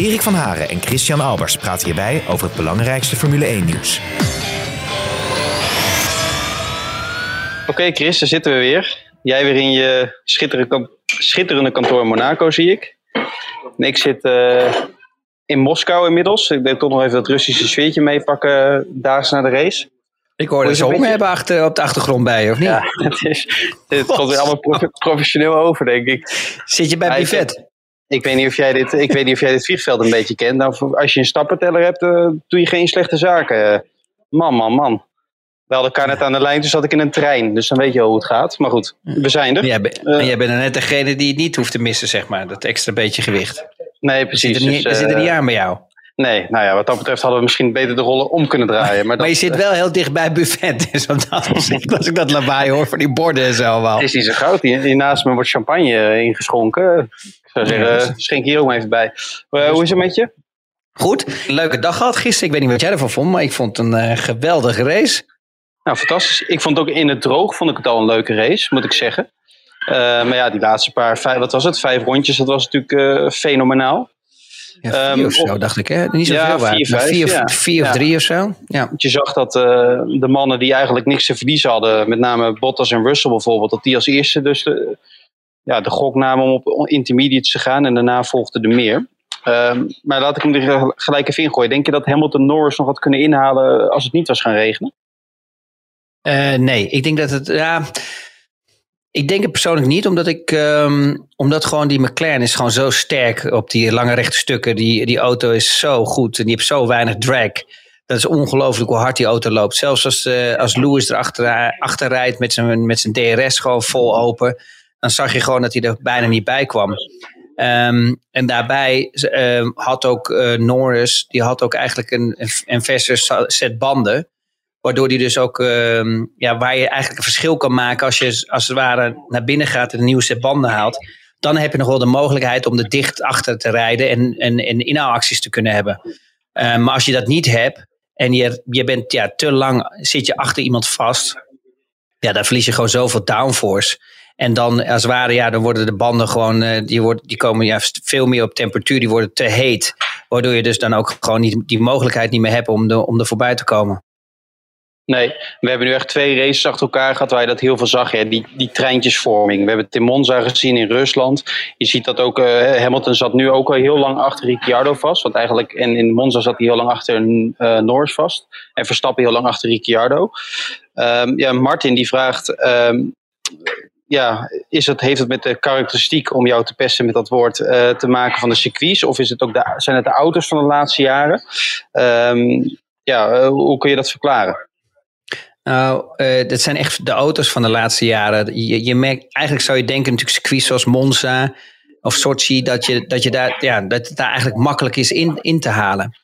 Erik van Haren en Christian Albers praten hierbij over het belangrijkste Formule 1-nieuws. Oké Chris, daar zitten we weer. Jij weer in je schitterende, schitterende kantoor in Monaco, zie ik. En ik zit uh, in Moskou inmiddels. Ik denk toch nog even dat Russische sfeertje meepakken daags na de race. Ik hoorde ze honger hebben achter, op de achtergrond bij of niet? Ja, het, is, het komt weer allemaal prof, professioneel over, denk ik. Zit je bij Buffet? Ik weet, niet of jij dit, ik weet niet of jij dit vliegveld een beetje kent. Nou, als je een stappenteller hebt, uh, doe je geen slechte zaken. Man, man, man. We hadden elkaar net aan de lijn, dus zat ik in een trein. Dus dan weet je hoe het gaat. Maar goed, we zijn er. Jij, ben, uh, jij bent er net degene die het niet hoeft te missen, zeg maar. Dat extra beetje gewicht. Nee, precies. Dat zit er niet, dus, zit er niet aan bij jou. Nee, nou ja, wat dat betreft hadden we misschien beter de rollen om kunnen draaien. Maar, maar dat, je zit wel heel dicht bij het buffet. Dus op dat opzicht, als ik dat lawaai hoor van die borden en zo wel. is niet zo groot. Hier, naast me wordt champagne ingeschonken. Ik zou zeggen, schenk hier ook maar even bij. Uh, hoe is het met je? Goed, leuke dag gehad gisteren. Ik weet niet wat jij ervan vond, maar ik vond het een uh, geweldige race. Nou, fantastisch. Ik vond ook in het droog vond ik het al een leuke race, moet ik zeggen. Uh, maar ja, die laatste paar, vijf, wat was het, vijf rondjes, dat was natuurlijk fenomenaal. Ja, vier um, of zo, dacht ik. Hè? Niet zo ja, veel vier, vijf, vier, ja. vier of drie of zo. Ja. Je zag dat uh, de mannen die eigenlijk niks te verliezen hadden, met name Bottas en Russell bijvoorbeeld, dat die als eerste dus de, ja, de gok namen om op intermediates te gaan en daarna volgde er meer. Um, maar laat ik hem er gelijk even ingooien. Denk je dat Hamilton Norris nog had kunnen inhalen als het niet was gaan regenen? Uh, nee, ik denk dat het. Ja, ik denk het persoonlijk niet, omdat ik. Um, omdat gewoon die McLaren is gewoon zo sterk op die lange rechte stukken. Die, die auto is zo goed en die heeft zo weinig drag. Dat is ongelooflijk hoe hard die auto loopt. Zelfs als, uh, als Lewis erachter achter rijdt met zijn, met zijn DRS gewoon vol open. Dan zag je gewoon dat hij er bijna niet bij kwam. Um, en daarbij uh, had ook uh, Norris, die had ook eigenlijk een, een verse set banden. Waardoor die dus ook, uh, ja, waar je eigenlijk een verschil kan maken als je als het ware naar binnen gaat en een nieuwe set banden haalt. Dan heb je nog wel de mogelijkheid om er dicht achter te rijden en, en, en inhaalacties te kunnen hebben. Uh, maar als je dat niet hebt en je, je bent ja, te lang, zit je achter iemand vast. Ja, dan verlies je gewoon zoveel downforce. En dan als het ware, ja, dan worden de banden gewoon, uh, die, worden, die komen ja, veel meer op temperatuur, die worden te heet. Waardoor je dus dan ook gewoon niet, die mogelijkheid niet meer hebt om, de, om er voorbij te komen. Nee, we hebben nu echt twee races achter elkaar gehad waar je dat heel veel zag. Ja, die, die treintjesvorming. We hebben het in Monza gezien in Rusland. Je ziet dat ook, uh, Hamilton zat nu ook al heel lang achter Ricciardo vast. Want eigenlijk, en in Monza zat hij heel lang achter uh, Norris vast. En Verstappen heel lang achter Ricciardo. Um, ja, Martin die vraagt... Um, ja, is het, heeft het met de karakteristiek, om jou te pesten met dat woord, uh, te maken van de circuits? Of is het ook zijn het de auto's van de laatste jaren? Um, ja, hoe kun je dat verklaren? Nou, uh, dat zijn echt de auto's van de laatste jaren. Je, je merkt, eigenlijk zou je denken, natuurlijk circuits zoals Monza of Sochi, dat, je, dat, je daar, ja, dat het daar eigenlijk makkelijk is in, in te halen.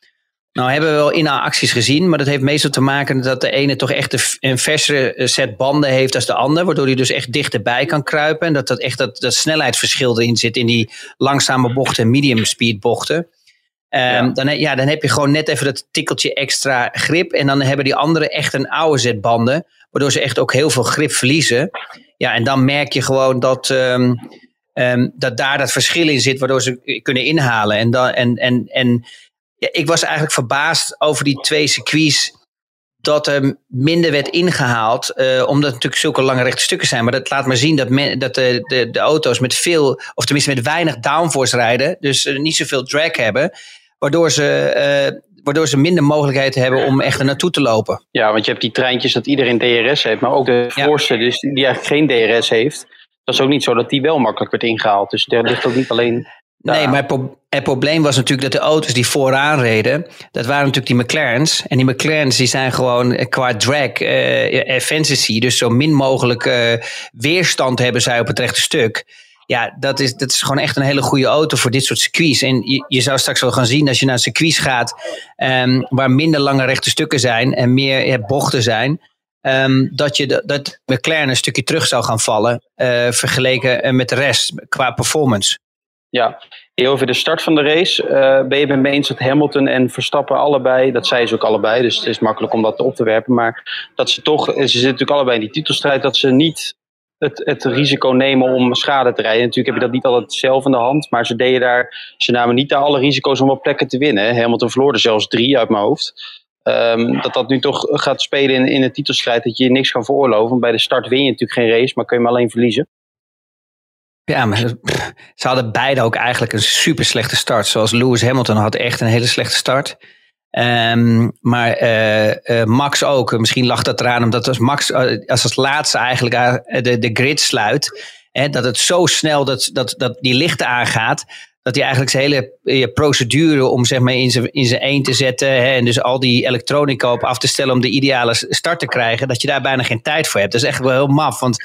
Nou hebben we wel inhaalacties gezien, maar dat heeft meestal te maken dat de ene toch echt een versere set banden heeft als de ander, waardoor hij dus echt dichterbij kan kruipen en dat dat echt dat, dat snelheidsverschil erin zit in die langzame bochten en medium speed bochten. Um, ja. Dan, ja, dan heb je gewoon net even dat tikkeltje extra grip. En dan hebben die anderen echt een oude set banden. Waardoor ze echt ook heel veel grip verliezen. Ja, en dan merk je gewoon dat, um, um, dat daar dat verschil in zit. Waardoor ze kunnen inhalen. En, dan, en, en, en ja, ik was eigenlijk verbaasd over die twee circuits. Dat er minder werd ingehaald. Uh, omdat het natuurlijk zulke lange rechte stukken zijn. Maar dat laat maar zien dat, men, dat de, de, de auto's met veel, of tenminste met weinig downforce rijden. Dus uh, niet zoveel drag hebben. Waardoor ze, uh, waardoor ze minder mogelijkheid hebben om echt er naartoe te lopen. Ja, want je hebt die treintjes dat iedereen DRS heeft. Maar ook de voorste, ja. dus die eigenlijk geen DRS heeft. Dat is ook niet zo dat die wel makkelijk werd ingehaald. Dus daar ligt ook niet alleen... Nee, maar het, pro het, probleem was natuurlijk dat de auto's die vooraan reden, dat waren natuurlijk die McLaren's. En die McLaren's die zijn gewoon qua drag, uh, efficiency, dus zo min mogelijk uh, weerstand hebben zij op het rechte stuk. Ja, dat is, dat is gewoon echt een hele goede auto voor dit soort circuits. En je, je zou straks wel gaan zien als je naar circuits gaat um, waar minder lange rechte stukken zijn en meer ja, bochten zijn. Um, dat, je de, dat McLaren een stukje terug zou gaan vallen uh, vergeleken met de rest qua performance. Ja, over de start van de race uh, ben je het me eens dat Hamilton en Verstappen allebei, dat zei ze ook allebei, dus het is makkelijk om dat op te werpen, maar dat ze toch, ze zitten natuurlijk allebei in die titelstrijd, dat ze niet het, het risico nemen om schade te rijden. Natuurlijk heb je dat niet altijd zelf in de hand, maar ze deden daar, ze namen niet daar alle risico's om op plekken te winnen. Hamilton verloor er zelfs drie uit mijn hoofd. Um, dat dat nu toch gaat spelen in, in een titelstrijd, dat je niks kan veroorloven. Bij de start win je natuurlijk geen race, maar kun je hem alleen verliezen. Ja, maar ze hadden beide ook eigenlijk een super slechte start. Zoals Lewis Hamilton had echt een hele slechte start. Um, maar uh, uh, Max ook. Misschien lag dat eraan omdat Max uh, als als laatste eigenlijk de, de grid sluit. Hè, dat het zo snel dat, dat, dat die lichten aangaat. Dat hij eigenlijk zijn hele procedure om zeg maar in zijn, in zijn één te zetten. Hè, en dus al die elektronica op af te stellen om de ideale start te krijgen. Dat je daar bijna geen tijd voor hebt. Dat is echt wel heel maf. Want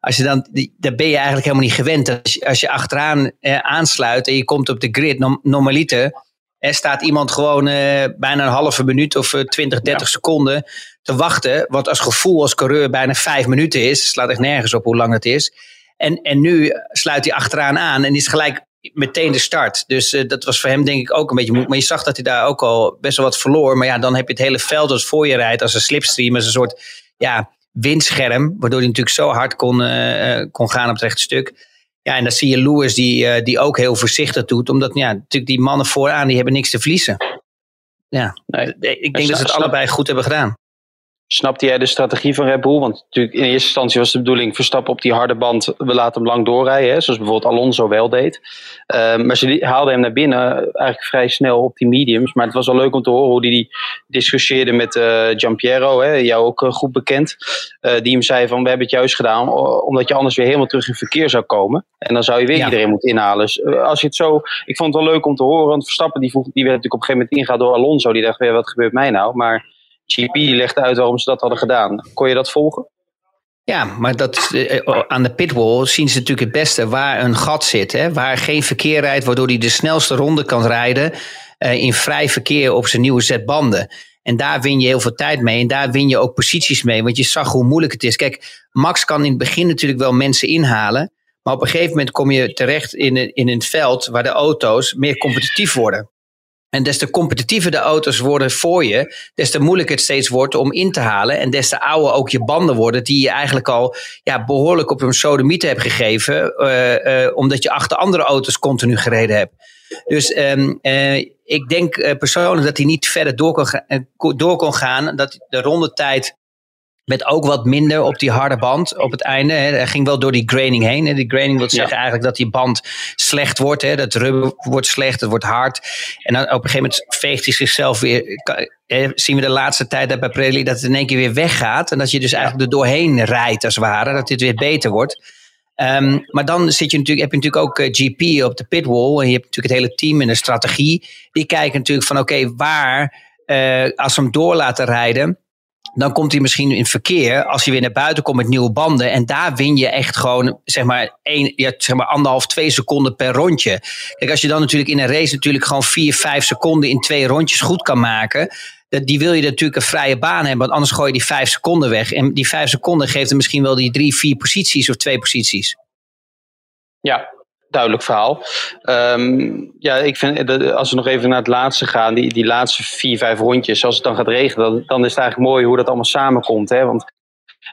als je dan, daar ben je eigenlijk helemaal niet gewend. Als je, als je achteraan eh, aansluit en je komt op de grid, nom, normaliter, er staat iemand gewoon eh, bijna een halve minuut of uh, 20, 30 seconden te wachten. Wat als gevoel als coureur bijna vijf minuten is. Slaat echt nergens op hoe lang het is. En, en nu sluit hij achteraan aan en is gelijk meteen de start. Dus uh, dat was voor hem denk ik ook een beetje moeilijk. Maar je zag dat hij daar ook al best wel wat verloor. Maar ja, dan heb je het hele veld als voor je rijdt als een slipstream. Als een soort ja, windscherm. Waardoor hij natuurlijk zo hard kon, uh, kon gaan op het rechte stuk. Ja, en dan zie je Lewis die, uh, die ook heel voorzichtig doet. Omdat ja, natuurlijk die mannen vooraan die hebben niks te verliezen. Ja, nee, ik denk dat ze het allebei goed hebben gedaan. Snapte jij de strategie van Red Bull? Want natuurlijk in eerste instantie was de bedoeling Verstappen op die harde band, we laten hem lang doorrijden, hè, zoals bijvoorbeeld Alonso wel deed. Uh, maar ze haalden hem naar binnen eigenlijk vrij snel op die mediums. Maar het was wel leuk om te horen hoe hij die discussieerde met uh, Giampiero, hè, jou ook uh, goed bekend. die hem zei van we hebben het juist gedaan omdat je anders weer helemaal terug in verkeer zou komen. En dan zou je weer ja. iedereen moeten inhalen. Dus als je het zo, ik vond het wel leuk om te horen, want Verstappen die, vroeg, die werd natuurlijk op een gegeven moment ingehaald door Alonso. Die dacht weer wat gebeurt mij nou? Maar GP legde uit waarom ze dat hadden gedaan. Kon je dat volgen? Ja, maar dat, eh, aan de pitwall zien ze natuurlijk het beste waar een gat zit. Hè? Waar geen verkeer rijdt, waardoor hij de snelste ronde kan rijden. Uh, in vrij verkeer op zijn nieuwe set banden. En daar win je heel veel tijd mee. En daar win je ook posities mee. Want je zag hoe moeilijk het is. Kijk, Max kan in het begin natuurlijk wel mensen inhalen. Maar op een gegeven moment kom je terecht in, in het veld waar de auto's meer competitief worden. En des te competitiever de auto's worden voor je, des te moeilijker het steeds wordt om in te halen. En des te ouder ook je banden worden, die je eigenlijk al ja, behoorlijk op een sodemiet hebt gegeven, uh, uh, omdat je achter andere auto's continu gereden hebt. Dus um, uh, ik denk persoonlijk dat hij niet verder door kon, door kon gaan. Dat de rondetijd met ook wat minder op die harde band op het einde. Hè. Hij ging wel door die graining heen. Hè. Die graining wil zeggen eigenlijk dat die band slecht wordt. Hè. Dat rubber wordt slecht, het wordt hard. En dan op een gegeven moment veegt hij zichzelf weer. Hè, zien we de laatste tijd bij Pirelli dat het in één keer weer weggaat. En dat je dus eigenlijk er doorheen rijdt als het ware. Dat dit weer beter wordt. Um, maar dan zit je natuurlijk, heb je natuurlijk ook uh, GP op de pitwall. En je hebt natuurlijk het hele team en de strategie. Die kijken natuurlijk van oké, okay, waar, uh, als we hem door laten rijden dan komt hij misschien in verkeer als je weer naar buiten komt met nieuwe banden. En daar win je echt gewoon, zeg maar, één, ja, zeg maar anderhalf, twee seconden per rondje. Kijk, als je dan natuurlijk in een race natuurlijk gewoon vier, vijf seconden in twee rondjes goed kan maken. Die wil je natuurlijk een vrije baan hebben, want anders gooi je die vijf seconden weg. En die vijf seconden geeft er misschien wel die drie, vier posities of twee posities. Ja, duidelijk verhaal. Um, ja, ik vind, als we nog even naar het laatste gaan, die, die laatste vier, vijf rondjes, als het dan gaat regenen, dan, dan is het eigenlijk mooi hoe dat allemaal samenkomt. Hè? Want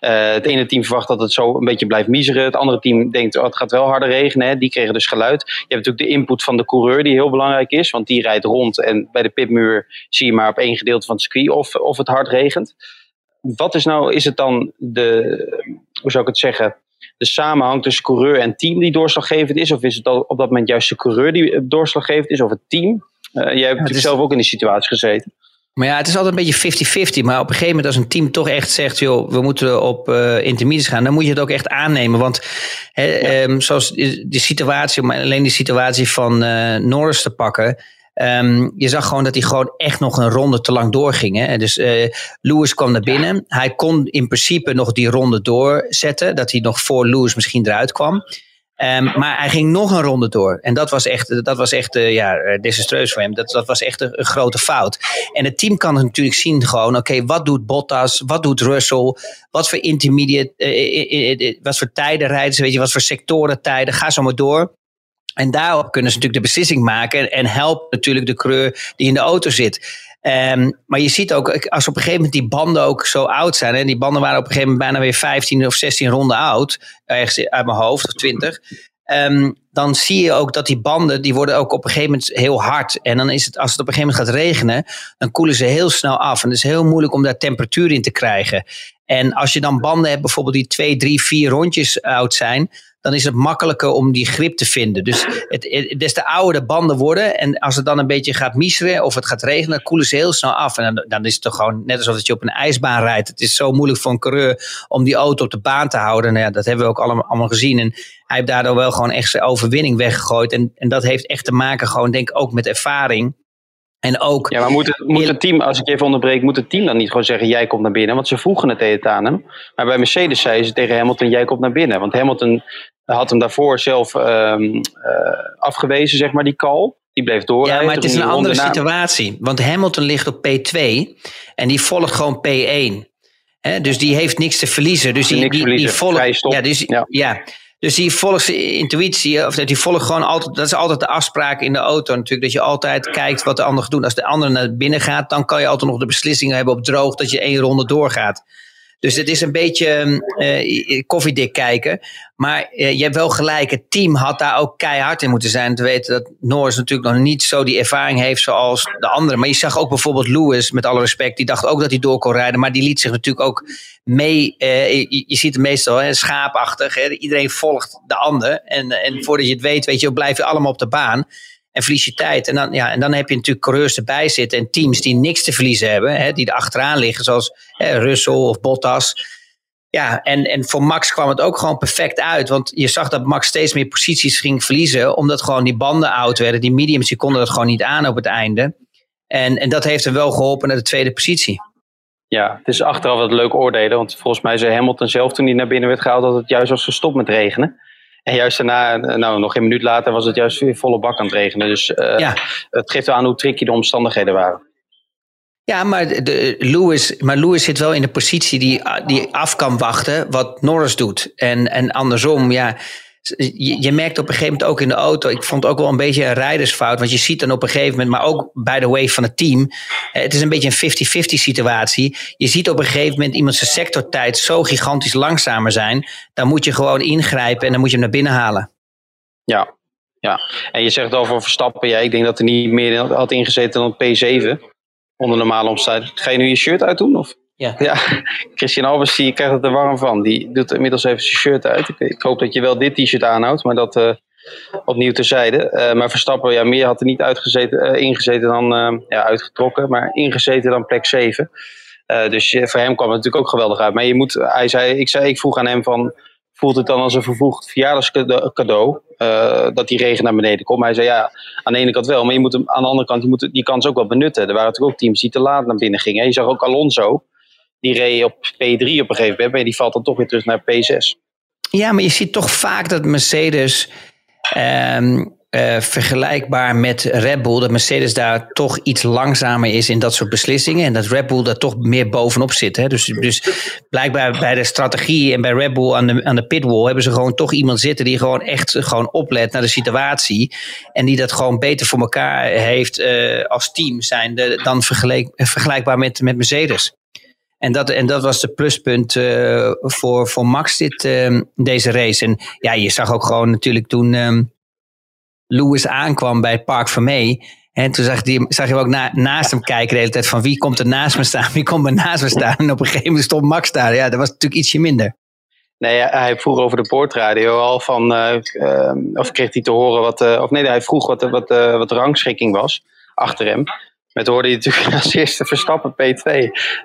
uh, het ene team verwacht dat het zo een beetje blijft miseren. Het andere team denkt, oh, het gaat wel harder regenen. Hè? Die kregen dus geluid. Je hebt natuurlijk de input van de coureur, die heel belangrijk is. Want die rijdt rond en bij de pitmuur zie je maar op één gedeelte van het circuit of, of het hard regent. Wat is nou, is het dan de, hoe zou ik het zeggen, de samenhang tussen coureur en team die doorslaggevend is? Of is het op dat moment juist de coureur die doorslaggevend is of het team? Uh, jij hebt ja, natuurlijk zelf ook in die situatie gezeten. Maar ja, het is altijd een beetje 50-50. Maar op een gegeven moment als een team toch echt zegt... joh, we moeten op uh, intermediates gaan... dan moet je het ook echt aannemen. Want he, ja. um, zoals die situatie... om alleen die situatie van uh, Norris te pakken... Um, je zag gewoon dat hij gewoon echt nog een ronde te lang doorging. Hè? Dus uh, Lewis kwam naar binnen. Ja. Hij kon in principe nog die ronde doorzetten. Dat hij nog voor Lewis misschien eruit kwam. Ehm, maar hij ging nog een ronde door. En dat was echt, dat was echt uh, ja, desastreus voor hem. Dat, dat was echt een, grote fout. En het team kan natuurlijk zien gewoon, oké, wat doet Bottas? Wat doet Russell? Wat voor intermediate, uh, wat voor tijden rijden ze? Weet je, wat voor sectoren tijden? Ga zo maar door. En daarop kunnen ze natuurlijk de beslissing maken. En helpt natuurlijk de creur die in de auto zit. Um, maar je ziet ook, als op een gegeven moment die banden ook zo oud zijn. En die banden waren op een gegeven moment bijna weer 15 of 16 ronden oud. Ergens uit mijn hoofd, of 20. Um, ehm, dan zie je ook dat die banden, die worden ook op een gegeven moment heel hard. En dan is het, als het op een gegeven moment gaat regenen, dan koelen ze heel snel af. En het is heel moeilijk om daar temperatuur in te krijgen. En als je dan banden hebt, bijvoorbeeld die 2, 3, 4 rondjes oud zijn, dan is het makkelijker om die grip te vinden. Dus het, des te ouder de banden worden en als het dan een beetje gaat miseren of het gaat regenen, dan koelen ze heel snel af. En dan, dan is het toch gewoon net alsof je op een ijsbaan rijdt. Het is zo moeilijk voor een coureur om die auto op de baan te houden. Nou ja, dat hebben we ook allemaal, allemaal gezien. En hij heeft daardoor wel gewoon echt zijn overwinning weggegooid. En, en dat heeft echt te maken gewoon denk ik ook met ervaring. En ook. Ja, maar moet het, moet het team, als ik even onderbreek, moet het team dan niet gewoon zeggen: jij komt naar binnen? Want ze vroegen het aan hem. Maar bij Mercedes zei ze tegen Hamilton: jij komt naar binnen. Want Hamilton had hem daarvoor zelf um, afgewezen, zeg maar, die call. Die bleef door. Ja, maar het is een andere situatie. Want Hamilton ligt op P2 en die volgt gewoon P1. He, dus die heeft niks te verliezen. Dus die, die, die volgt. Ja, dus, ja. ja. Dus die volgt intuïtie, of die volgt gewoon altijd, dat is altijd de afspraak in de auto natuurlijk, dat je altijd kijkt wat de ander doet. Als de ander naar binnen gaat, dan kan je altijd nog de beslissingen hebben op droog dat je één ronde doorgaat. Dus het is een beetje uh, koffiedik kijken. Maar uh, je hebt wel gelijk, het team had daar ook keihard in moeten zijn. Te weten dat Norris natuurlijk nog niet zo die ervaring heeft zoals de anderen. Maar je zag ook bijvoorbeeld Lewis, met alle respect, die dacht ook dat hij door kon rijden. Maar die liet zich natuurlijk ook mee. Uh, je, je, ziet het meestal hè, schaapachtig. Hè, iedereen volgt de ander. En, en voordat je het weet, weet je, blijf je allemaal op de baan en verlies je tijd. En dan, ja, en dan heb je natuurlijk coureurs erbij zitten en teams die niks te verliezen hebben, hè, die er achteraan liggen, zoals hè, Russell of Bottas. Ja, en, en voor Max kwam het ook gewoon perfect uit. Want je zag dat Max steeds meer posities ging verliezen. Omdat gewoon die banden oud werden. Die mediums die konden dat gewoon niet aan op het einde. En, en dat heeft hem wel geholpen naar de tweede positie. Ja, het is achteraf wat leuk oordelen. Want volgens mij zei Hamilton zelf toen hij naar binnen werd gehaald... dat het juist was gestopt met regenen. En juist daarna, nou nog een minuut later, was het juist weer volle bak aan het regenen. Dus uh, ja. het geeft wel aan hoe tricky de omstandigheden waren. Ja, maar, de, Lewis, maar Lewis zit wel in de positie die, die af kan wachten wat Norris doet. En, en andersom, ja je, merkt op een gegeven moment ook in de auto. Ik vond het ook wel een beetje een rijdersfout. Want je ziet dan op een gegeven moment, maar ook bij de wave van het team. Het is een beetje een 50-50 situatie. Je ziet op een gegeven moment iemand zijn sectortijd zo gigantisch langzamer zijn. Dan moet je gewoon ingrijpen en dan moet je hem naar binnen halen. Ja, ja. En je zegt over Verstappen. Ja, ik denk dat hij niet meer had ingezeten dan P7. Onder normale omstandigheden. Ga je nu je shirt uitdoen? Of? Ja. ja, Christian Albers, die krijgt het er warm van. Die doet inmiddels even zijn shirt uit. Ik, hoop dat je wel dit t-shirt aanhoudt, maar dat uh, opnieuw terzijde. Uh, maar Verstappen, ja, meer had er niet uitgezeten, uh, ingezeten dan, ja, uitgetrokken, maar ingezeten dan plek 7. dus voor hem kwam het natuurlijk ook geweldig uit. Maar je moet, hij zei, ik, zei, ik vroeg aan hem van, voelt het dan als een vervoegd verjaardagscadeau dat die regen naar beneden komt? hij zei ja, aan de ene kant wel, maar je moet hem, aan de andere kant je moet die kans ook wel benutten. Er waren natuurlijk ook teams die te laat naar binnen gingen. Je zag ook Alonso, die reed op P3 op een gegeven moment. Die valt dan toch weer terug naar P6. Ja, maar je ziet toch vaak dat Mercedes ehm, uh, vergelijkbaar met Red Bull, dat Mercedes daar toch iets langzamer is in dat soort beslissingen. En dat Red Bull daar toch meer bovenop zit. Hè? Dus, dus blijkbaar bij de strategie en bij Red Bull aan de, aan de pitwall hebben ze gewoon toch iemand zitten die gewoon echt gewoon oplet naar de situatie. En die dat gewoon beter voor elkaar heeft uh, als team zijn dan vergelijk, vergelijkbaar met, met Mercedes. En dat, en dat was de pluspunt uh, voor, voor Max dit, uh, deze race. En ja, je zag ook gewoon natuurlijk toen uh, Lewis aankwam bij Park Vermee. En toen zag, die, zag je ook na, naast hem kijken de hele tijd van wie komt er naast me staan, wie komt er naast me staan. En op een gegeven moment stond Max daar. Ja, dat was natuurlijk ietsje minder. Nee, hij vroeg over de poortradio al van, uh, of kreeg hij te horen wat, uh, of nee, hij vroeg wat, wat, wat de rangschikking was achter hem. Met hoorde je natuurlijk als eerste Verstappen P2.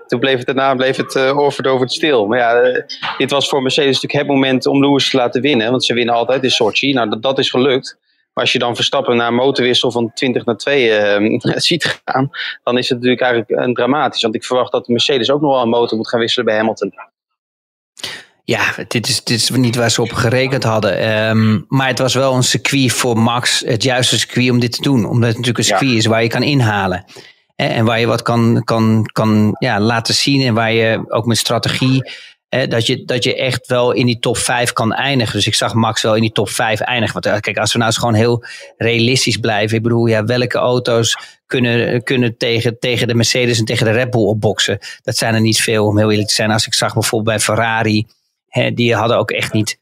Toen bleef het daarna bleef het uh, oorverdovend stil. Maar ja, dit was voor Mercedes natuurlijk het moment om Lewis te laten winnen. Want ze winnen altijd in Sochi. Nou, dat, dat is gelukt. Maar als je dan Verstappen naar een motorwissel van 20 naar 2 uh, ziet gaan, dan is het natuurlijk eigenlijk een dramatisch. Want ik verwacht dat Mercedes ook nog wel een motor moet gaan wisselen bij Hamilton. Ja, dit is, dit is niet waar ze op gerekend hadden. Ehm, maar het was wel een circuit voor Max, het juiste circuit om dit te doen. Omdat het natuurlijk een circuit is waar je kan inhalen. En waar je wat kan, kan, kan ja, laten zien en waar je ook met strategie dat, je, dat je echt wel in die top 5 kan eindigen. Dus ik zag Max wel in die top 5 eindigen. Want kijk, als we nou eens gewoon heel realistisch blijven. Ik bedoel, ja, welke auto's kunnen, kunnen tegen, tegen de Mercedes en tegen de Red Bull opboksen? Dat zijn er niet veel, om heel eerlijk te zijn. Als ik zag bijvoorbeeld bij Ferrari, hè, die hadden ook echt niet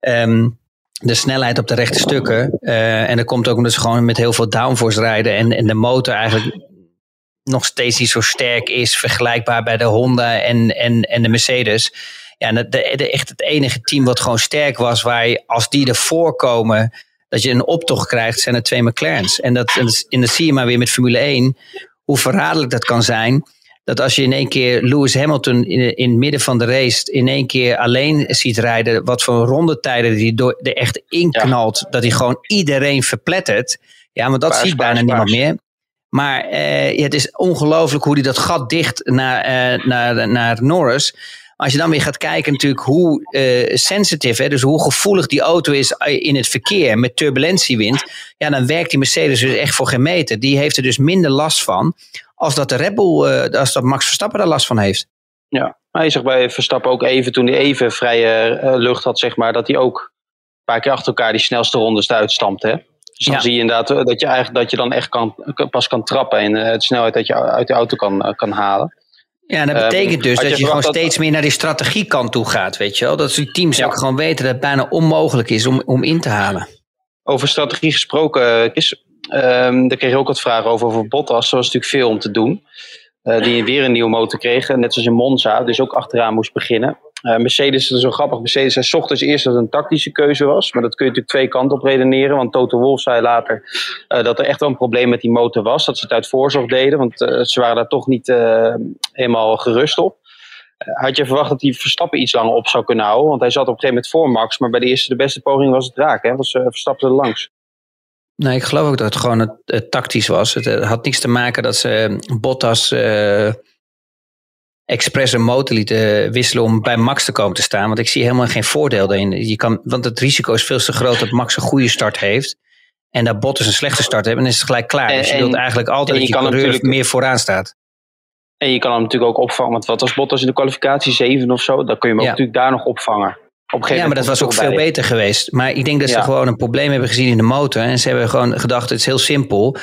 um, de snelheid op de rechte stukken. Uh, en dat komt ook omdat ze gewoon met heel veel downforce rijden. En, en de motor eigenlijk nog steeds niet zo sterk is, vergelijkbaar bij de Honda en, en, en de Mercedes. Ja, de, de, echt het enige team wat gewoon sterk was, waar als die ervoor komen, dat je een optocht krijgt, zijn er twee McLaren's. En dat, en dat zie je maar weer met Formule 1, hoe verraderlijk dat kan zijn. Dat als je in één keer Lewis Hamilton in, in het midden van de race in één keer alleen ziet rijden, wat voor rondetijden die door, er echt inknalt, dat hij gewoon iedereen verplettert. Ja, maar dat ziet bijna niemand meer. Maar ja, het is ongelooflijk hoe hij dat gat dicht naar, uh, naar, naar Norris. Als je dan weer gaat kijken natuurlijk hoe uh, sensitive, hè, dus hoe gevoelig die auto is in het verkeer met turbulentiewind. Ja, dan werkt die Mercedes dus echt voor geen meter. Die heeft er dus minder last van als dat de Red Bull, als dat Max Verstappen daar last van heeft. Ja, je zag bij Verstappen ook even toen hij even vrije lucht had, zeg maar, dat hij ook een paar keer achter elkaar die snelste rondes uitstampte. Hè? Dus dan zie je inderdaad eh, dat je, eigenlijk, dat je dan echt kan, pas kan trappen en de snelheid dat je uit de auto kan, kan halen. Ja, dat betekent um, dus dat je, je gewoon steeds meer naar die strategiekant toe gaat, weet je wel. Dat die teams ja. ook gewoon weten dat het bijna onmogelijk is om, om in te halen. Over strategie gesproken, is, um, daar kreeg je ook wat vragen over, over Bottas. Er was natuurlijk veel om te doen. Uh, die weer een nieuwe motor kregen, net zoals in Monza, dus ook achteraan moest beginnen. Uh, Mercedes, dat is zo grappig. Mercedes zei ochtends eerst dat het een tactische keuze was. Maar dat kun je natuurlijk twee kanten op redeneren. Want Toto Wolff zei later uh, dat er echt wel een probleem met die motor was. Dat ze het uit voorzorg deden. Want ze waren daar toch niet helemaal gerust op. had je verwacht dat hij Verstappen iets langer op zou kunnen houden? Want hij zat op een gegeven moment voor Max. Maar bij de eerste, de beste poging was het raak. Hè? Was Verstappen er langs. Nee, ik geloof ook dat het gewoon het, het tactisch was. Het, had niks te maken dat ze Bottas expres een motor lieten wisselen om bij Max te komen te staan. Want ik zie helemaal geen voordeel daarin. Je kan, want het risico is veel te groot dat Max een goede start heeft. En dat Bottas een slechte start heeft. En is het gelijk klaar. dus je wilt eigenlijk altijd dat je, je coureur meer vooraan staat. En je kan hem natuurlijk ook opvangen. Want wat was Bottas in de kwalificatie? 7 of zo? Dan kun je hem ook natuurlijk daar nog opvangen. Op ja, maar dat was ook veel beter geweest. Maar ik denk dat ze gewoon een probleem hebben gezien in de motor. En ze hebben gewoon gedacht, het is heel simpel.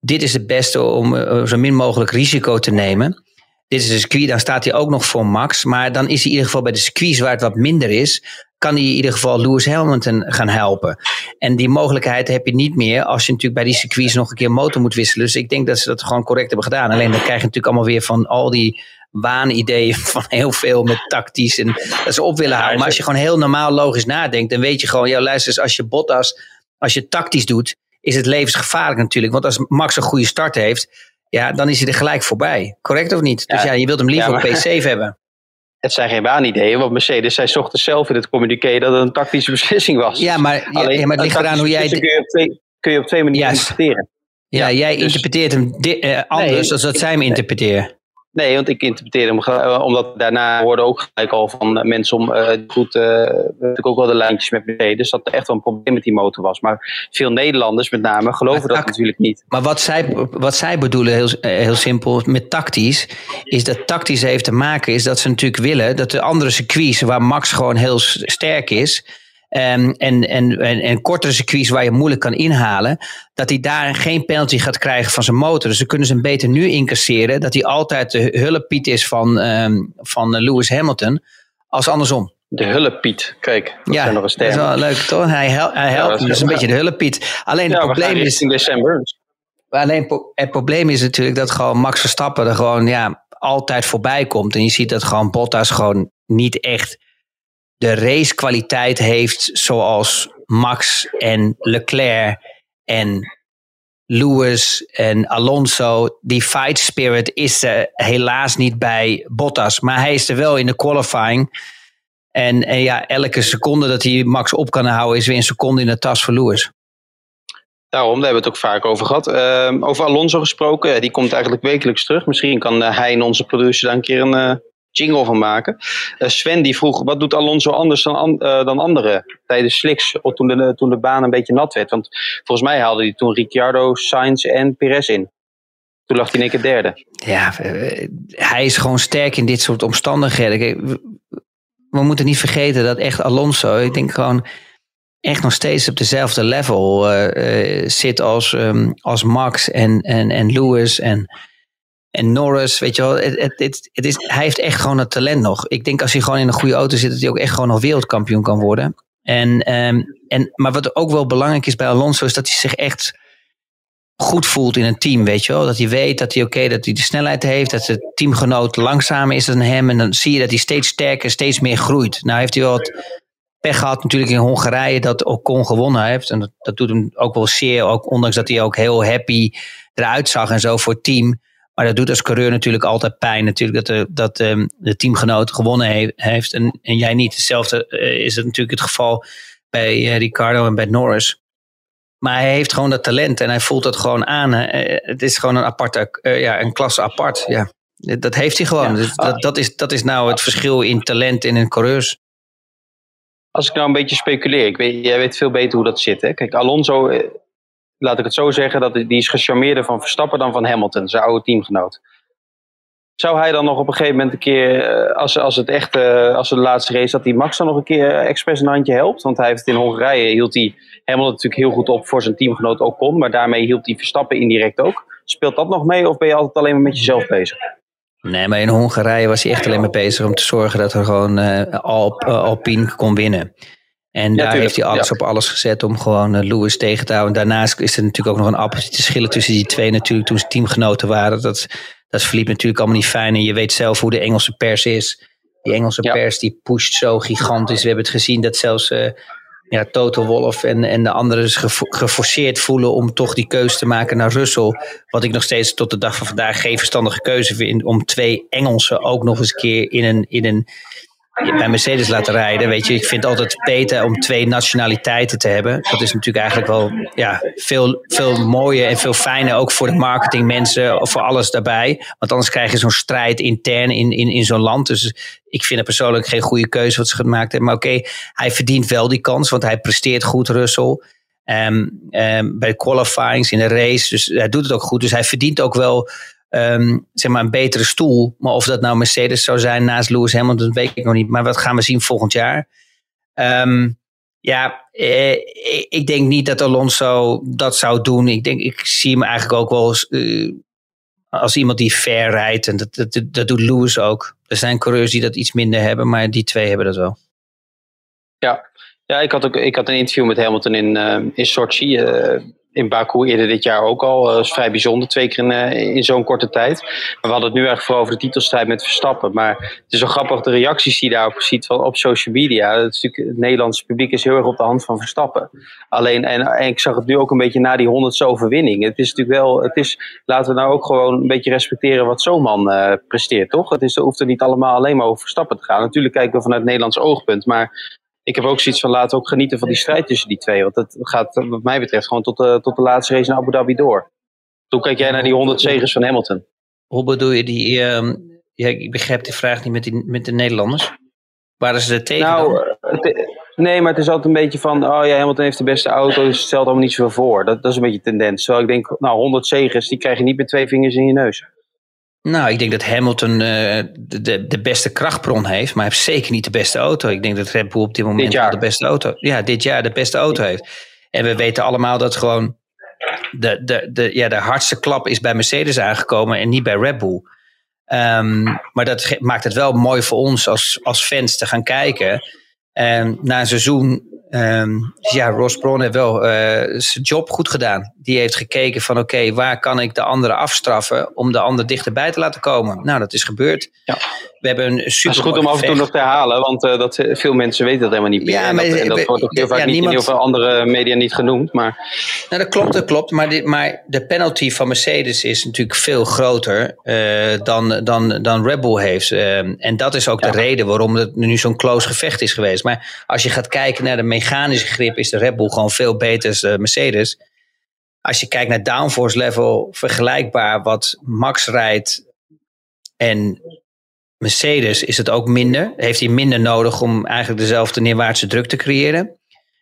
Dit is het beste om uh, zo min mogelijk risico te nemen dit is een circuit, dan staat hij ook nog voor Max. Maar dan is hij in ieder geval bij de circuits waar het wat minder is, kan hij in ieder geval Lewis Hamilton gaan helpen. En die mogelijkheid heb je niet meer als je natuurlijk bij die circuits nog een keer motor moet wisselen. Dus ik denk dat ze dat gewoon correct hebben gedaan. Alleen dan krijg je natuurlijk allemaal weer van al die waanideeën van heel veel met tactisch en dat ze op willen houden. Maar als je gewoon heel normaal logisch nadenkt, dan weet je gewoon, ja luister eens, als je Bottas, als je tactisch doet, is het levensgevaarlijk natuurlijk. Want als Max een goede start heeft, ja, dan is hij er gelijk voorbij. Correct of niet? Dus ja, je wilt hem liever op P7 hebben. Het zijn geen waanideeën, want Mercedes zei ochtends zelf in het communiqué dat het een tactische beslissing was. Ja, maar, Alleen, ja, maar het ligt eraan hoe jij... Kun je, op twee, kun je op twee manieren interpreteren. Ja, ja jij dus- interpreteert hem uh, anders nee, dan dat zij hem interpreteren. Nee, want ik interpreteer hem eh, omdat daarna worden ook gelijk al van eh, mensen om uh, goed, uh, natuurlijk ook wel de lijntjes met Mercedes, dat er echt wel een probleem met die motor was. Maar veel Nederlanders met name geloven dat natuurlijk niet. Maar wat zij, wat zij bedoelen, heel, heel simpel, met tactisch, is dat tactisch heeft te maken, is dat ze natuurlijk willen dat de andere circuits, waar Max gewoon heel sterk is, en, en, en, en kortere circuits waar je moeilijk kan inhalen, dat hij daar geen penalty gaat krijgen van zijn motor. Dus dan kunnen ze hem beter nu incasseren, dat hij altijd de hullepiet is van, um, van Lewis Hamilton, als andersom. De hullepiet, kijk, dat ja, zijn nog een sterren. Dat is wel leuk toch? Hij, hel hij helpt, ja, dat is een beetje de hullepiet. Alleen het probleem is. In december. Alleen het probleem is natuurlijk dat gewoon Max Verstappen er gewoon ja, altijd voorbij komt. En je ziet dat gewoon Bottas gewoon niet echt de racekwaliteit heeft zoals Max en Leclerc en Lewis en Alonso. Die fight spirit is er helaas niet bij Bottas. Maar hij is er wel in de qualifying. En, ja, elke seconde dat hij Max op kan houden is weer een seconde in de tas voor Lewis. Daarom, daar hebben we het ook vaak over gehad. Uh, over Alonso gesproken, die komt eigenlijk wekelijks terug. Misschien kan uh, hij en onze producer daar een keer een, uh, jingle van maken. Sven die vroeg, wat doet Alonso anders dan, dan anderen tijdens slicks toen toen de baan een beetje nat werd? Want volgens mij haalde hij toen Ricciardo, Sainz en Perez in. Toen lag hij in één keer derde. Ja, hij is gewoon sterk in dit soort omstandigheden. We moeten niet vergeten dat echt Alonso, ik denk gewoon echt nog steeds op dezelfde level zit als, um, als Max en, en, en Lewis en, en Norris. Weet je wel, het, het, het, is, hij heeft echt gewoon het talent nog. Ik denk als hij gewoon in een goede auto zit, dat hij ook echt gewoon nog wereldkampioen kan worden. En, um, en, maar wat ook wel belangrijk is bij Alonso, is dat hij zich echt goed voelt in een team, weet je wel. Dat hij weet dat hij oké, dat hij de snelheid heeft, dat de teamgenoot langzamer is dan hem. En dan zie je dat hij steeds sterker, steeds meer groeit. Nou heeft hij wel wat pech gehad natuurlijk in Hongarije dat Ocon gewonnen heeft. En dat, dat doet hem ook wel zeer, ook, ondanks dat hij ook heel happy eruit zag en zo voor het team. Maar dat doet als coureur natuurlijk altijd pijn. Natuurlijk dat de, dat um, de teamgenoot gewonnen heeft en, en jij niet. Hetzelfde uh, is het natuurlijk het geval bij uh, Ricardo en bij Norris. Maar hij heeft gewoon dat talent en hij voelt dat gewoon aan. Het is gewoon een aparte, ja, een klasse apart. Ja. Dat heeft hij gewoon. Ja. Dus dat, dat, is, dat is nou het verschil in talent en in coureurs. Als ik nou een beetje speculeer, ik weet, jij weet veel beter hoe dat zit. Hè? Kijk, Alonso, eh, laat ik het zo zeggen, dat, die is gecharmeerder van Verstappen dan van Hamilton, zijn oude teamgenoot. Zou hij dan nog op een gegeven moment een keer, eh, als, als het echt, uh, als de laatste race, dat hij Max dan nog een keer expres een handje helpt? Want hij heeft in Hongarije, hield hij Hamilton natuurlijk heel goed op voor zijn teamgenoot Ocon, maar daarmee hield hij Verstappen indirect ook. Speelt dat nog mee of ben je altijd alleen maar met jezelf bezig? Nee, maar in Hongarije was hij echt alleen maar bezig om te zorgen dat er gewoon uh, Alp, Alpine kon winnen. En daar heeft hij alles op alles gezet om gewoon uh, Lewis tegen te houden. Daarnaast is er natuurlijk ook nog een appeltje te schillen tussen die twee natuurlijk toen ze teamgenoten waren. Dat, dat verliep natuurlijk allemaal niet fijn. En je weet zelf hoe de Engelse pers is. Die Engelse ja. pers die pusht zo gigantisch. We hebben het gezien dat zelfs ja, Toto Wolf en, en de anderen geforceerd voelen om toch die keuze te maken naar Russell. Wat ik nog steeds tot de dag van vandaag geen verstandige keuze vind om twee Engelsen ook nog eens een keer in een, in een, bij Mercedes laten rijden. Weet je, ik vind altijd beter om twee nationaliteiten te hebben. Dat is natuurlijk eigenlijk wel ja, veel, veel mooier en veel fijner ook voor de marketingmensen, voor alles daarbij. Want anders krijg je zo'n strijd intern in, in, in zo'n land. Dus ik vind het persoonlijk geen goede keuze wat ze gemaakt hebben. Maar oké, hij verdient wel die kans, want hij presteert goed, Russell. Um, um, bij de qualifyings in de race. Dus hij doet het ook goed. Dus hij verdient ook wel um, zeg maar een betere stoel. Maar of dat nou Mercedes zou zijn naast Lewis Hamilton, weet ik nog niet. Maar wat gaan we zien volgend jaar? Um, ja, eh, ik denk niet dat Alonso dat zou doen. Ik, denk, ik zie hem eigenlijk ook wel uh, als iemand die fair rijdt. En dat, dat, dat doet Lewis ook. Er zijn coureurs die dat iets minder hebben, maar die twee hebben dat wel. Ja, ja ik, had ook, ik had een interview met Hamilton in, uh, in Sochi. Uh, in Baku eerder dit jaar ook al. Dat is vrij bijzonder, twee keer in, uh, in zo'n korte tijd. Maar we hadden het nu eigenlijk vooral over de titelstrijd met Verstappen. Maar het is zo grappig de reacties die je daarop ziet van op social media. Het, is Nederlandse publiek is heel erg op de hand van Verstappen. Alleen, en, ik zag het nu ook een beetje na die honderdste overwinning. Het is natuurlijk wel, het is, laten we nou ook gewoon een beetje respecteren wat zo'n man uh, presteert, toch? Het is, hoeft er niet allemaal alleen maar over Verstappen te gaan. Natuurlijk kijken we vanuit Nederlands oogpunt, maar ik heb ook zoiets van laten ook genieten van die strijd tussen die twee. Want het gaat wat mij betreft gewoon tot de, tot de laatste race in Abu Dhabi door. Hoe kijk jij naar die 100 zegers van Hamilton? Hoe bedoel je die, uh, ja, ik begrijp die vraag niet met, die, met de Nederlanders. Waren ze er tegen nou, het, Nee, maar het is altijd een beetje van, oh ja, Hamilton heeft de beste auto, dus het stelt allemaal niet zoveel voor. Dat, dat is een beetje tendens. Terwijl ik denk, nou 100 zegers, die krijg je niet met twee vingers in je neus. Nou, ik denk dat Hamilton uh, de, de beste krachtbron heeft, maar hij heeft zeker niet de beste auto. Ik denk dat Red Bull op dit moment dit de beste auto, ja, dit jaar de beste auto heeft. En we weten allemaal dat gewoon de, de, de, ja, de hardste klap is bij Mercedes aangekomen en niet bij Red Bull. Um, maar dat maakt het wel mooi voor ons als, als fans te gaan kijken. Um, na een seizoen Um, ja, Ross Braun heeft wel uh, zijn job goed gedaan. Die heeft gekeken van oké, okay, waar kan ik de andere afstraffen om de ander dichterbij te laten komen? Nou, dat is gebeurd. Ja. We hebben een super. Het is goed om af en toe nog te herhalen, want uh, dat, veel mensen weten dat helemaal niet meer. Ja, maar, en dat, en dat wordt ook heel vaak ja, niet niemand, in heel veel andere media niet genoemd. Maar... Nou, dat klopt, dat klopt. Maar, dit, maar de penalty van Mercedes is natuurlijk veel groter uh, dan, dan, dan Red Bull heeft. Uh, en dat is ook ja. de reden waarom het nu zo'n close gevecht is geweest. Maar als je gaat kijken naar de mechanische grip, is de Red Bull gewoon veel beter dan Mercedes. Als je kijkt naar downforce level, vergelijkbaar wat Max rijdt en Mercedes is het ook minder. Heeft hij minder nodig om eigenlijk dezelfde neerwaartse druk te creëren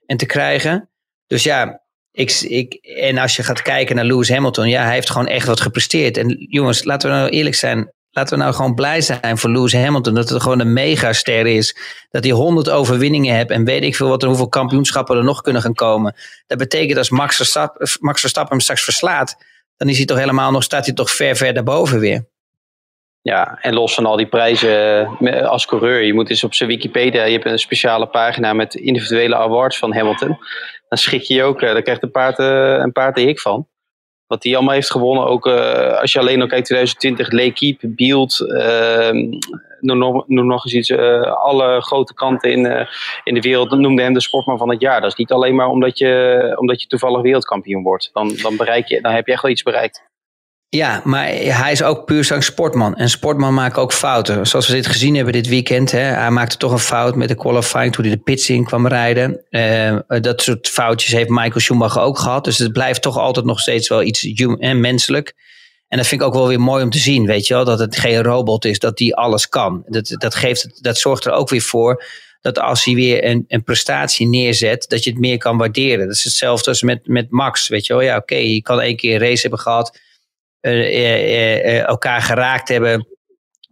en te krijgen. Dus ja, ik, ik, en als je gaat kijken naar Lewis Hamilton, ja, hij heeft gewoon echt wat gepresteerd. En jongens, laten we nou eerlijk zijn. Laten we nou gewoon blij zijn voor Lewis Hamilton. Dat het gewoon een megaster is. Dat hij honderd overwinningen heeft. En weet ik veel wat er, hoeveel kampioenschappen er nog kunnen gaan komen. Dat betekent als Max Verstappen, Max Verstappen hem straks verslaat. Dan is hij toch helemaal nog, staat hij toch ver, ver daarboven weer. Ja, en los van al die prijzen eh, als coureur. Je moet eens op zijn Wikipedia, je hebt een speciale pagina met individuele awards van Hamilton. Dan schik je je ook, eh, daar krijgt een paard, eh, een paard de hik van. Wat hij allemaal heeft gewonnen, ook als je alleen al kijkt 2020, L'Equipe, Bielt, uh, noem, nog eens iets, alle grote kanten in, in de wereld noemden hem de sportman van het jaar. Dat is niet alleen maar omdat je, omdat je toevallig wereldkampioen wordt. Dan, dan, bereik je, dan heb je echt wel iets bereikt. Ja, maar hij is ook puur zo'n sportman. En sportman maken ook fouten. Zoals we dit gezien hebben dit weekend. Hè, hij maakte toch een fout met de qualifying toen hij de pits in kwam rijden. Uh, dat soort foutjes heeft Michael Schumacher ook gehad. Dus het blijft toch altijd nog steeds wel iets en menselijk. En dat vind ik ook wel weer mooi om te zien, weet je wel. Dat het geen robot is, dat die alles kan. Dat, dat, geeft, dat zorgt er ook weer voor dat als hij weer een, een prestatie neerzet, dat je het meer kan waarderen. Dat is hetzelfde als met, met Max, weet je wel. Ja, oké, je kan één keer een race hebben gehad elkaar geraakt hebben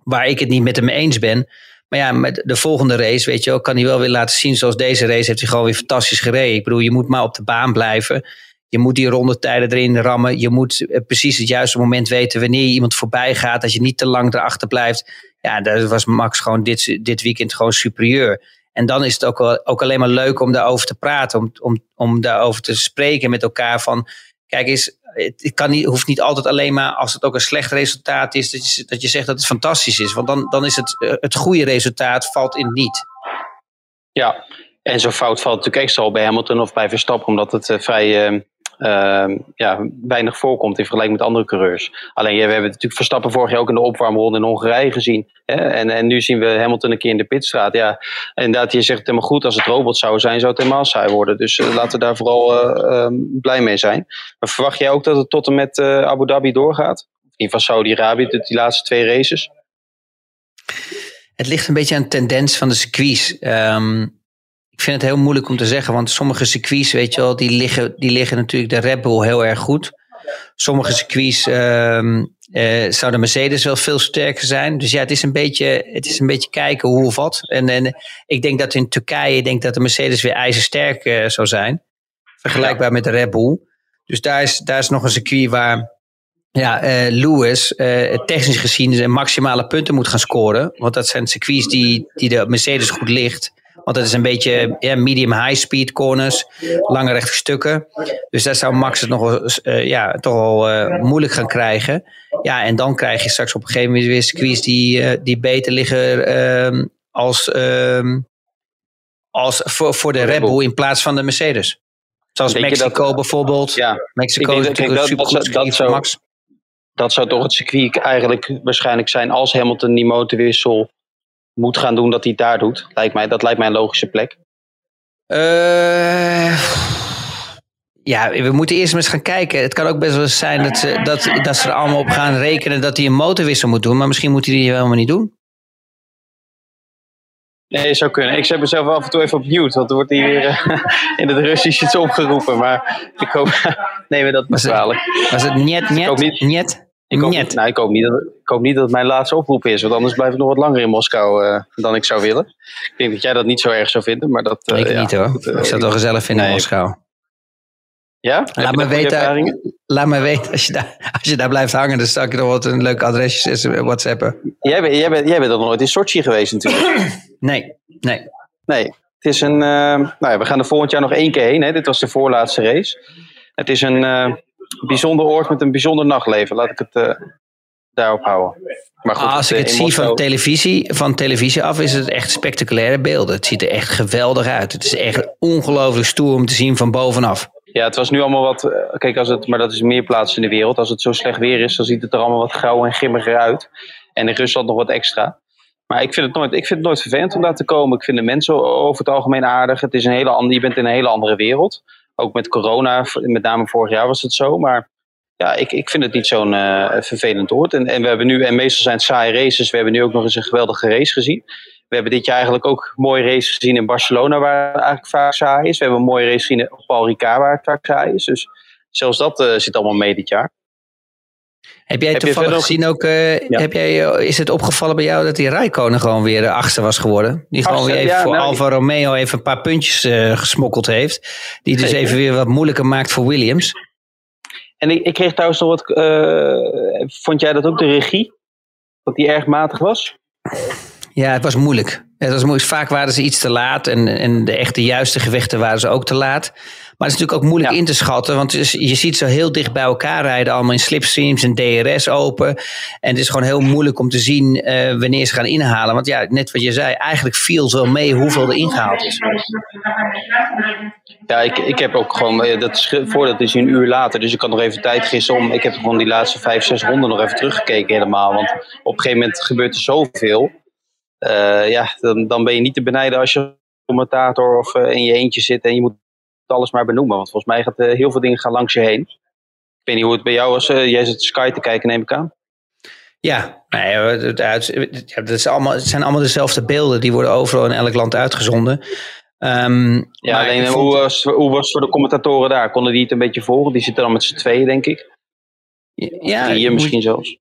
waar ik het niet met hem eens ben. Maar ja, met de volgende race, weet je wel, kan hij wel weer laten zien. Zoals deze race heeft hij gewoon weer fantastisch gereden. Ik bedoel, je moet maar op de baan blijven. Je moet die rondetijden erin rammen. Je moet precies het juiste moment weten wanneer iemand voorbij gaat. Dat je niet te lang erachter blijft. Ja, daar was Max gewoon dit, dit weekend gewoon superieur. En dan is het ook, ook alleen maar leuk om daarover te praten. Om, om, om daarover te spreken met elkaar. Van, kijk eens, het kan niet, hoeft niet altijd alleen maar als het ook een slecht resultaat is, dat je, dat je zegt dat het fantastisch is. Want dan, dan is het, eh, het goede resultaat valt in niet. Ja, en zo'n fout valt natuurlijk extra op bij Hamilton of bij Verstappen, omdat het uh, vrij uh, ja, weinig voorkomt in vergelijking met andere coureurs. Alleen ja, we hebben natuurlijk Verstappen vorig jaar ook in de opwarmronde in Hongarije gezien. Hè? En, en nu zien we Hamilton een keer in de pitstraat. Ja, inderdaad, je zegt helemaal goed. Als het robot zou zijn, zou het helemaal saai worden. Dus uh, laten we daar vooral uh, blij mee zijn. Maar verwacht jij ook dat het tot en met Abu Dhabi doorgaat? In geval Saudi-Arabië, die laatste twee races? Het ligt een beetje aan de tendens van de circuits. Um, ik vind het heel moeilijk om te zeggen, want sommige circuits, weet je wel, die liggen, die liggen natuurlijk de Red Bull heel erg goed. Sommige circuits um, zou de Mercedes wel veel sterker zijn. Dus ja, het is een beetje, het is een beetje kijken hoe of wat. En, en ik denk dat in Turkije, ik denk dat de Mercedes weer ijzersterk uh, zou zijn. Vergelijkbaar met de Red Bull. Dus daar is, daar is nog een circuit waar ja, uh, Lewis technisch gezien een maximale punten moet gaan scoren. Want dat zijn circuits die, die de Mercedes goed ligt. Want het is een beetje ja, medium high speed corners, lange rechte stukken. Dus daar zou Max het nog wel, uh, ja, toch wel uh, moeilijk gaan krijgen. Ja, en dan krijg je straks op een gegeven moment weer circuits die, uh, die beter liggen ehm, als, ehm, als voor, voor de Red Bull in plaats van de Mercedes. Zoals Denk Mexico dat, bijvoorbeeld. Ja, Mexico is natuurlijk dat, dat, Max. Dat zou toch het circuit eigenlijk waarschijnlijk zijn als Hamilton die motorwissel moet gaan doen, dat hij het daar doet. Lijkt mij, dat lijkt mij een logische plek. Uh, ja, we moeten eerst eens gaan kijken. Het kan ook best wel zijn dat ze, dat, dat ze er allemaal op gaan rekenen dat hij een motorwissel moet doen. Maar misschien moet hij die helemaal niet doen. Nee, zou kunnen. Ik zet mezelf af en toe even op mute, want er wordt hier weer uh, in het Russisch iets opgeroepen. Maar ik hoop, neem dat was. Was het niet, niet, niet? Ik hoop, niet, nou, ik, hoop niet dat, ik hoop niet dat het mijn laatste oproep is, want anders blijf ik nog wat langer in Moskou uh, dan ik zou willen. Ik denk dat jij dat niet zo erg zou vinden, maar dat... Uh, ik ja, niet hoor, uh, ik zou het wel gezellig vinden nee. in Moskou. Ja? Laat me, weten, laat me weten, als je, daar, als je daar blijft hangen, dan zal ik je nog wat een leuk adresje whatsappen. Jij bent, jij, bent, jij bent nog nooit in Sochi geweest natuurlijk. nee, nee. Nee, het is een... nou ja, we gaan er volgend jaar nog één keer heen, hè. dit was de voorlaatste race. Het is een bijzonder oord met een bijzonder nachtleven. Laat ik het uh, daarop houden. Maar goed, Als ik het, zie van televisie, van televisie af, is het echt spectaculaire beelden. Het ziet er echt geweldig uit. Het is echt ongelooflijk stoer om te zien van bovenaf. Ja, het was nu allemaal wat. Eh, kijk, als het, maar dat is meer plaatsen in de wereld. Als het zo slecht weer is, dan ziet het er allemaal wat grauw en grimmiger uit. En in Rusland nog wat extra. Maar ik vind, het nooit, ik vind het nooit vervelend om daar te komen. Ik vind de mensen over het algemeen aardig. Het is een hele andere, je bent in een hele andere wereld. Ook met corona, met name vorig jaar was het zo. Maar ja, ik, ik vind het niet zo'n vervelend oord. En, en we hebben nu, en meestal zijn het saaie races, we hebben nu ook nog eens een geweldige race gezien. We hebben dit jaar eigenlijk ook mooie races gezien in Barcelona, waar het eigenlijk vaak saai is. We hebben een mooie race gezien op Paul Ricard, waar het vaak saai is. Dus zelfs dat zit allemaal mee dit jaar. Heb jij toevallig gezien ook, uh, heb jij, eh, is het opgevallen bij jou dat die Rijkonen gewoon weer de achtste was geworden? Die gewoon weer even voor nou, Alfa Romeo even een paar puntjes uh, gesmokkeld heeft. Die dus even weer wat moeilijker maakt voor Williams. En ik, ik kreeg trouwens nog wat, vond jij dat ook de regie? Dat die erg matig was? Ja, het was moeilijk. Het was moeilijk. Vaak waren ze iets te laat en, en de echte juiste gevechten waren ze ook te laat. Maar het is natuurlijk ook moeilijk in te schatten, want je ziet ze heel dicht bij elkaar rijden, allemaal in slipstreams en DRS open. En het is gewoon heel moeilijk om te zien uh, wanneer ze gaan inhalen. Want ja, net wat je zei, eigenlijk viel zo mee hoeveel er ingehaald is. Ja, ik, ik heb ook gewoon, eh, dat is, voordat is een uur later, dus ik kan nog even tijd gissen om. Ik heb gewoon die laatste vijf, zes ronden nog even teruggekeken helemaal. Want op een gegeven moment gebeurt er zoveel. Uh, ja, dan, dan ben je niet te benijden als je commentator of uh, in je eentje zit en je moet alles maar benoemen. Want volgens mij gaat uh, heel veel dingen gaan langs je heen. Ik weet niet hoe het bij jou was. jij zit Sky te kijken, neem ik aan. Ja, nee, het, is allemaal, het zijn allemaal dezelfde beelden. Die worden overal in elk land uitgezonden. Um, ja, alleen, hoe, was, hoe was het voor de commentatoren daar? Konden die het een beetje volgen? Die zitten dan met z'n tweeën, denk ik. Ja, hier misschien zelfs.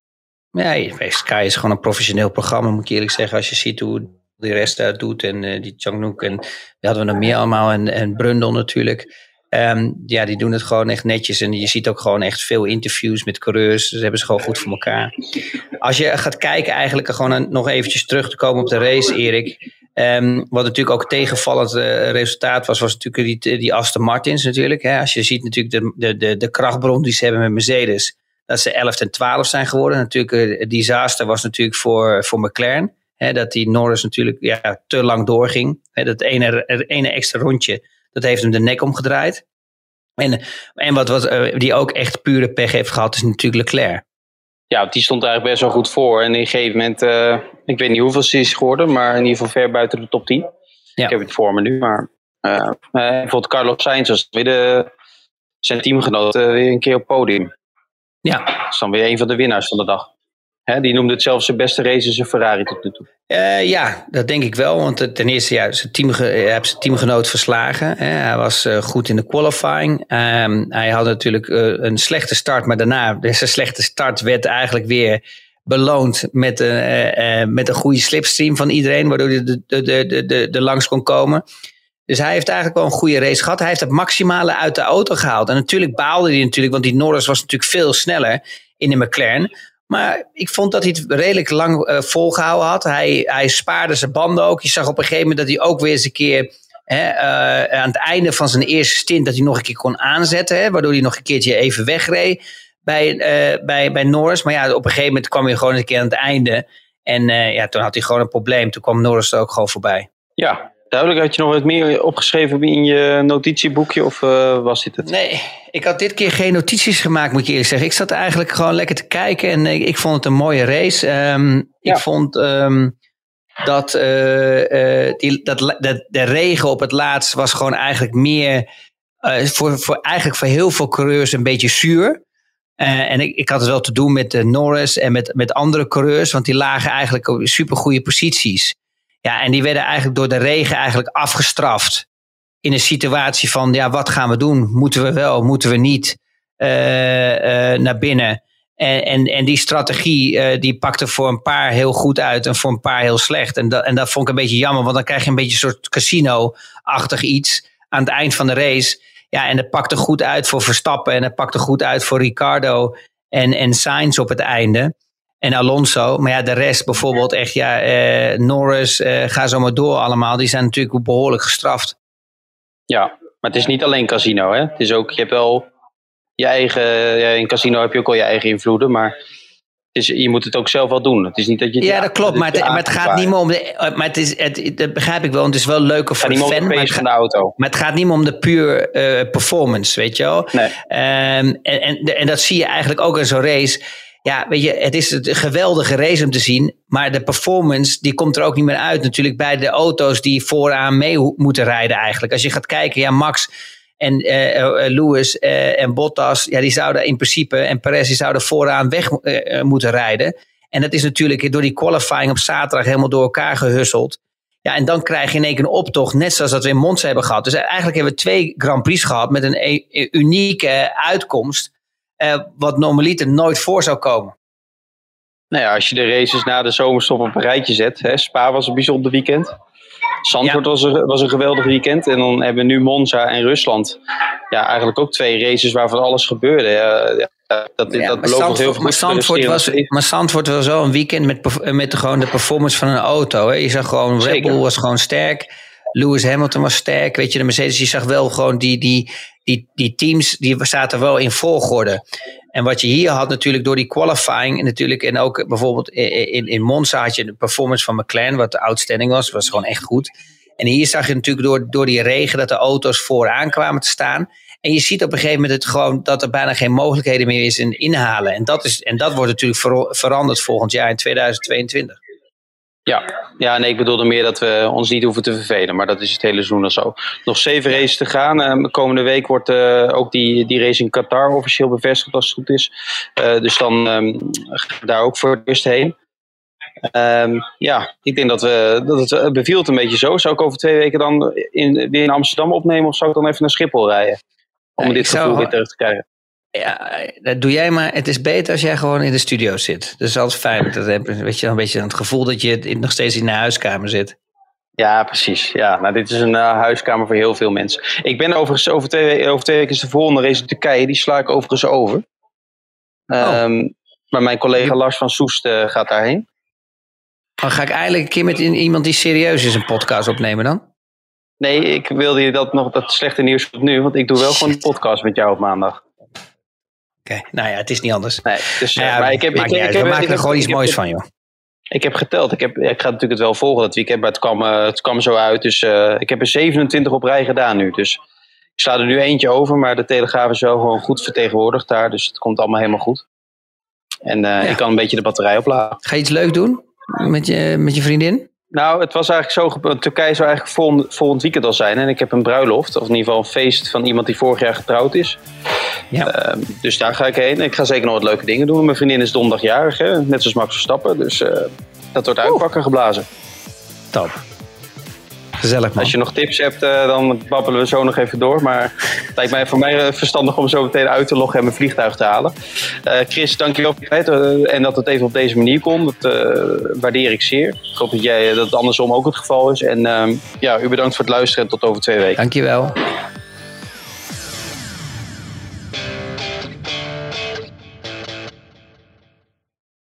Nee, Sky is gewoon een professioneel programma, moet ik eerlijk zeggen. Als je ziet hoe de rest daar doet en uh, die Changnook en die hadden we nog meer allemaal en, en Brundle natuurlijk. Um, ja, die doen het gewoon echt netjes. En je ziet ook gewoon echt veel interviews met coureurs. Dat hebben ze gewoon goed voor elkaar. Als je gaat kijken, eigenlijk gewoon nog eventjes terug te komen op de race, Erik. Um, wat natuurlijk ook tegenvallend uh, resultaat was, was natuurlijk die, die Aston Martins natuurlijk. Hè. Als je ziet natuurlijk de, de, de, de krachtbron die ze hebben met Mercedes dat ze 11 en 12 zijn geworden. Natuurlijk, eh, het disaster was natuurlijk voor, voor McLaren. Hè, dat die Norris natuurlijk ja, te lang doorging. Hè, dat ene, ene extra rondje, dat heeft hem de nek omgedraaid. En, en wat, wat uh, die ook echt pure pech heeft gehad, is natuurlijk Leclerc. Ja, die stond eigenlijk best wel goed voor. En op een gegeven moment, uh, ik weet niet hoeveel ze is geworden, maar in ieder geval ver buiten de top 10. Ja. Ik heb het voor me nu, maar uh, bijvoorbeeld Carlos Sainz was weer de, zijn teamgenoot weer een keer op podium. Ja. Dat is dan weer een van de winnaars van de dag. die noemde het zelfs zijn beste race in zijn Ferrari tot nu toe. Uh, ja, dat denk ik wel. Want ten eerste, ja, zijn, team, hij heeft zijn teamgenoot verslagen. Hè. Hij was uh, goed in de qualifying. Um, hij had natuurlijk uh, een slechte start, maar daarna, zijn slechte start werd eigenlijk weer beloond met, een met een goede slipstream van iedereen, waardoor hij de, de, de, de, de langs kon komen. Dus hij heeft eigenlijk wel een goede race gehad. Hij heeft het maximale uit de auto gehaald. En natuurlijk baalde hij natuurlijk, want die Norris was natuurlijk veel sneller in de McLaren. Maar ik vond dat hij het redelijk lang uh, volgehouden had. Hij, hij spaarde zijn banden ook. Je zag op een gegeven moment dat hij ook weer eens een keer hè, uh, aan het einde van zijn eerste stint, dat hij nog een keer kon aanzetten. Hè, waardoor hij nog een keertje even wegreed bij, uh, bij, bij Norris. Maar ja, op een gegeven moment kwam hij gewoon een keer aan het einde. En ja, toen had hij gewoon een probleem. Toen kwam Norris er ook gewoon voorbij. Ja, Duidelijk, had je nog wat meer opgeschreven in je notitieboekje of uh, was dit het? Nee, ik had dit keer geen notities gemaakt, moet ik eerlijk zeggen. Ik zat eigenlijk gewoon lekker te kijken en ik, ik vond het een mooie race. Um, Ik vond um, dat, uh, uh, die, dat, dat de regen op het laatst was gewoon eigenlijk meer, voor, voor, eigenlijk voor heel veel coureurs een beetje zuur. en ik, ik had het wel te doen met Norris en met, met andere coureurs, want die lagen eigenlijk op super goede posities. Ja, en die werden eigenlijk door de regen eigenlijk afgestraft. In een situatie van, ja, wat gaan we doen? Moeten we wel, moeten we niet uh, uh, naar binnen? En, en, en die strategie, uh, die pakte voor een paar heel goed uit en voor een paar heel slecht. En dat, en dat vond ik een beetje jammer, want dan krijg je een beetje een soort casino-achtig iets aan het eind van de race. Ja, en dat pakte goed uit voor Verstappen en dat pakte goed uit voor Ricardo en, en Sainz op het einde en Alonso. Maar ja, de rest bijvoorbeeld echt, ja, eh, Norris, eh, ga zo maar door allemaal. Die zijn natuurlijk behoorlijk gestraft. Ja, maar het is niet alleen casino, hè. Het is ook, je hebt wel je eigen, ja, in casino heb je ook al je eigen invloeden, maar is, je moet het ook zelf wel doen. Het is niet dat je. Ja, dat klopt. Maar het, maar het gaat niet meer om de. Eh, maar het is, het, dat begrijp ik wel. Het is wel leuker voor de fan. Maar het, gaat, de auto. maar het gaat niet meer om de puur uh, performance, weet je wel. Nee. Um, en, en, en dat zie je eigenlijk ook in zo'n race ja, weet je, het is een geweldige race om te zien. Maar de performance, die komt er ook niet meer uit natuurlijk bij de auto's die vooraan mee moeten rijden eigenlijk. Als je gaat kijken, ja, Max En Lewis en Bottas, ja, die zouden in principe, en Perez, die zouden vooraan weg moeten rijden. En dat is natuurlijk door die qualifying op zaterdag helemaal door elkaar gehusseld. Ja, en dan krijg je in één keer een optocht, net zoals dat we in Monza hebben gehad. Dus eigenlijk hebben we twee Grand Prix gehad met een unieke uitkomst. Uh, wat normaliter nooit voor zou komen. Nou ja, als je de races na de zomerstop op een rijtje zet. Hè, Spa was een bijzonder weekend. Zandvoort was, een, was een geweldig weekend. En dan hebben we nu Monza en Rusland. Ja, eigenlijk ook twee races waarvan alles gebeurde. Ja, dat, ja, dat belooft nog heel veel maar Zandvoort, was, maar Zandvoort was wel een weekend met, met de, gewoon de performance van een auto. Hè. Je zag gewoon, Red Bull was gewoon sterk. Lewis Hamilton was sterk. Weet je, de Mercedes, je zag wel gewoon die, die, die, die teams, die zaten wel in volgorde. En wat je hier had natuurlijk door die qualifying, natuurlijk, en ook bijvoorbeeld in, in Monza had je de performance van McLaren, wat outstanding was, was gewoon echt goed. En hier zag je natuurlijk door, door die regen dat de auto's vooraan kwamen te staan. En je ziet op een gegeven moment het gewoon dat er bijna geen mogelijkheden meer is in inhalen. En dat, is, en dat wordt natuurlijk veranderd volgend jaar in 2022. Ja, ja, nee, ik bedoelde meer dat we ons niet hoeven te vervelen. Maar dat is het hele seizoen al zo. Nog zeven races te gaan. Uh, komende week wordt uh, ook die, die race in Qatar officieel bevestigd als het goed is. Uh, dus dan um, gaan we daar ook voor het eerst heen. Um, ja, ik denk dat, we, dat het beviel een beetje zo. Zou ik over twee weken dan in, weer in Amsterdam opnemen of zou ik dan even naar Schiphol rijden? Om dit gevoel weer terug te krijgen. Ja, dat doe jij maar. Het is beter als jij gewoon in de studio zit. Dat is altijd fijn. Dat heb, weet je, een beetje het gevoel dat je nog steeds in de huiskamer zit. Ja, precies. Ja, nou, dit is een uh, huiskamer voor heel veel mensen. Ik ben overigens over twee, over twee weken is de volgende race in Turkije. Die sla ik overigens over. Oh. Um, maar mijn collega Lars van Soest uh, gaat daarheen. Dan ga ik eigenlijk een keer met iemand die serieus is een podcast opnemen dan? Nee, ik wilde je dat nog dat slechte nieuws tot nu, want ik doe wel gewoon een podcast met jou op maandag. Oké, nou ja, het is niet anders. Nee, dus, nou ja, maar ik heb, ik, ik, we maken er gewoon iets moois van, joh. Ik heb geteld. Ik, heb, ik ga natuurlijk het wel volgen dat weekend, maar het kwam, uh, het kwam zo uit. Dus uh, ik heb er 27 op rij gedaan nu. Dus ik sla er nu eentje over, maar de Telegraaf is wel gewoon goed vertegenwoordigd daar. Dus het komt allemaal helemaal goed. En uh, ja. ik kan een beetje de batterij opladen. Ga je iets leuk doen met je, met je vriendin? Nou, het was eigenlijk zo. Turkije zou eigenlijk volgend, volgend weekend al zijn. En ik heb een bruiloft, of in ieder geval een feest van iemand die vorig jaar getrouwd is. Ja. Uh, dus daar ga ik heen. Ik ga zeker nog wat leuke dingen doen. Mijn vriendin is donderdagjarig, hè? net zoals Max Verstappen. Dus uh, dat wordt uitpakken geblazen. Top. Gezellig man. Als je nog tips hebt, uh, dan babbelen we zo nog even door. Maar het lijkt mij voor mij verstandig om zo meteen uit te loggen en mijn vliegtuig te halen. Uh, Chris, dankjewel voor je tijd. En dat het even op deze manier kon. Dat waardeer ik zeer. Ik hoop dat, jij, dat het andersom ook het geval is. En ehm, ja, u bedankt voor het luisteren en tot over twee weken. Dankjewel.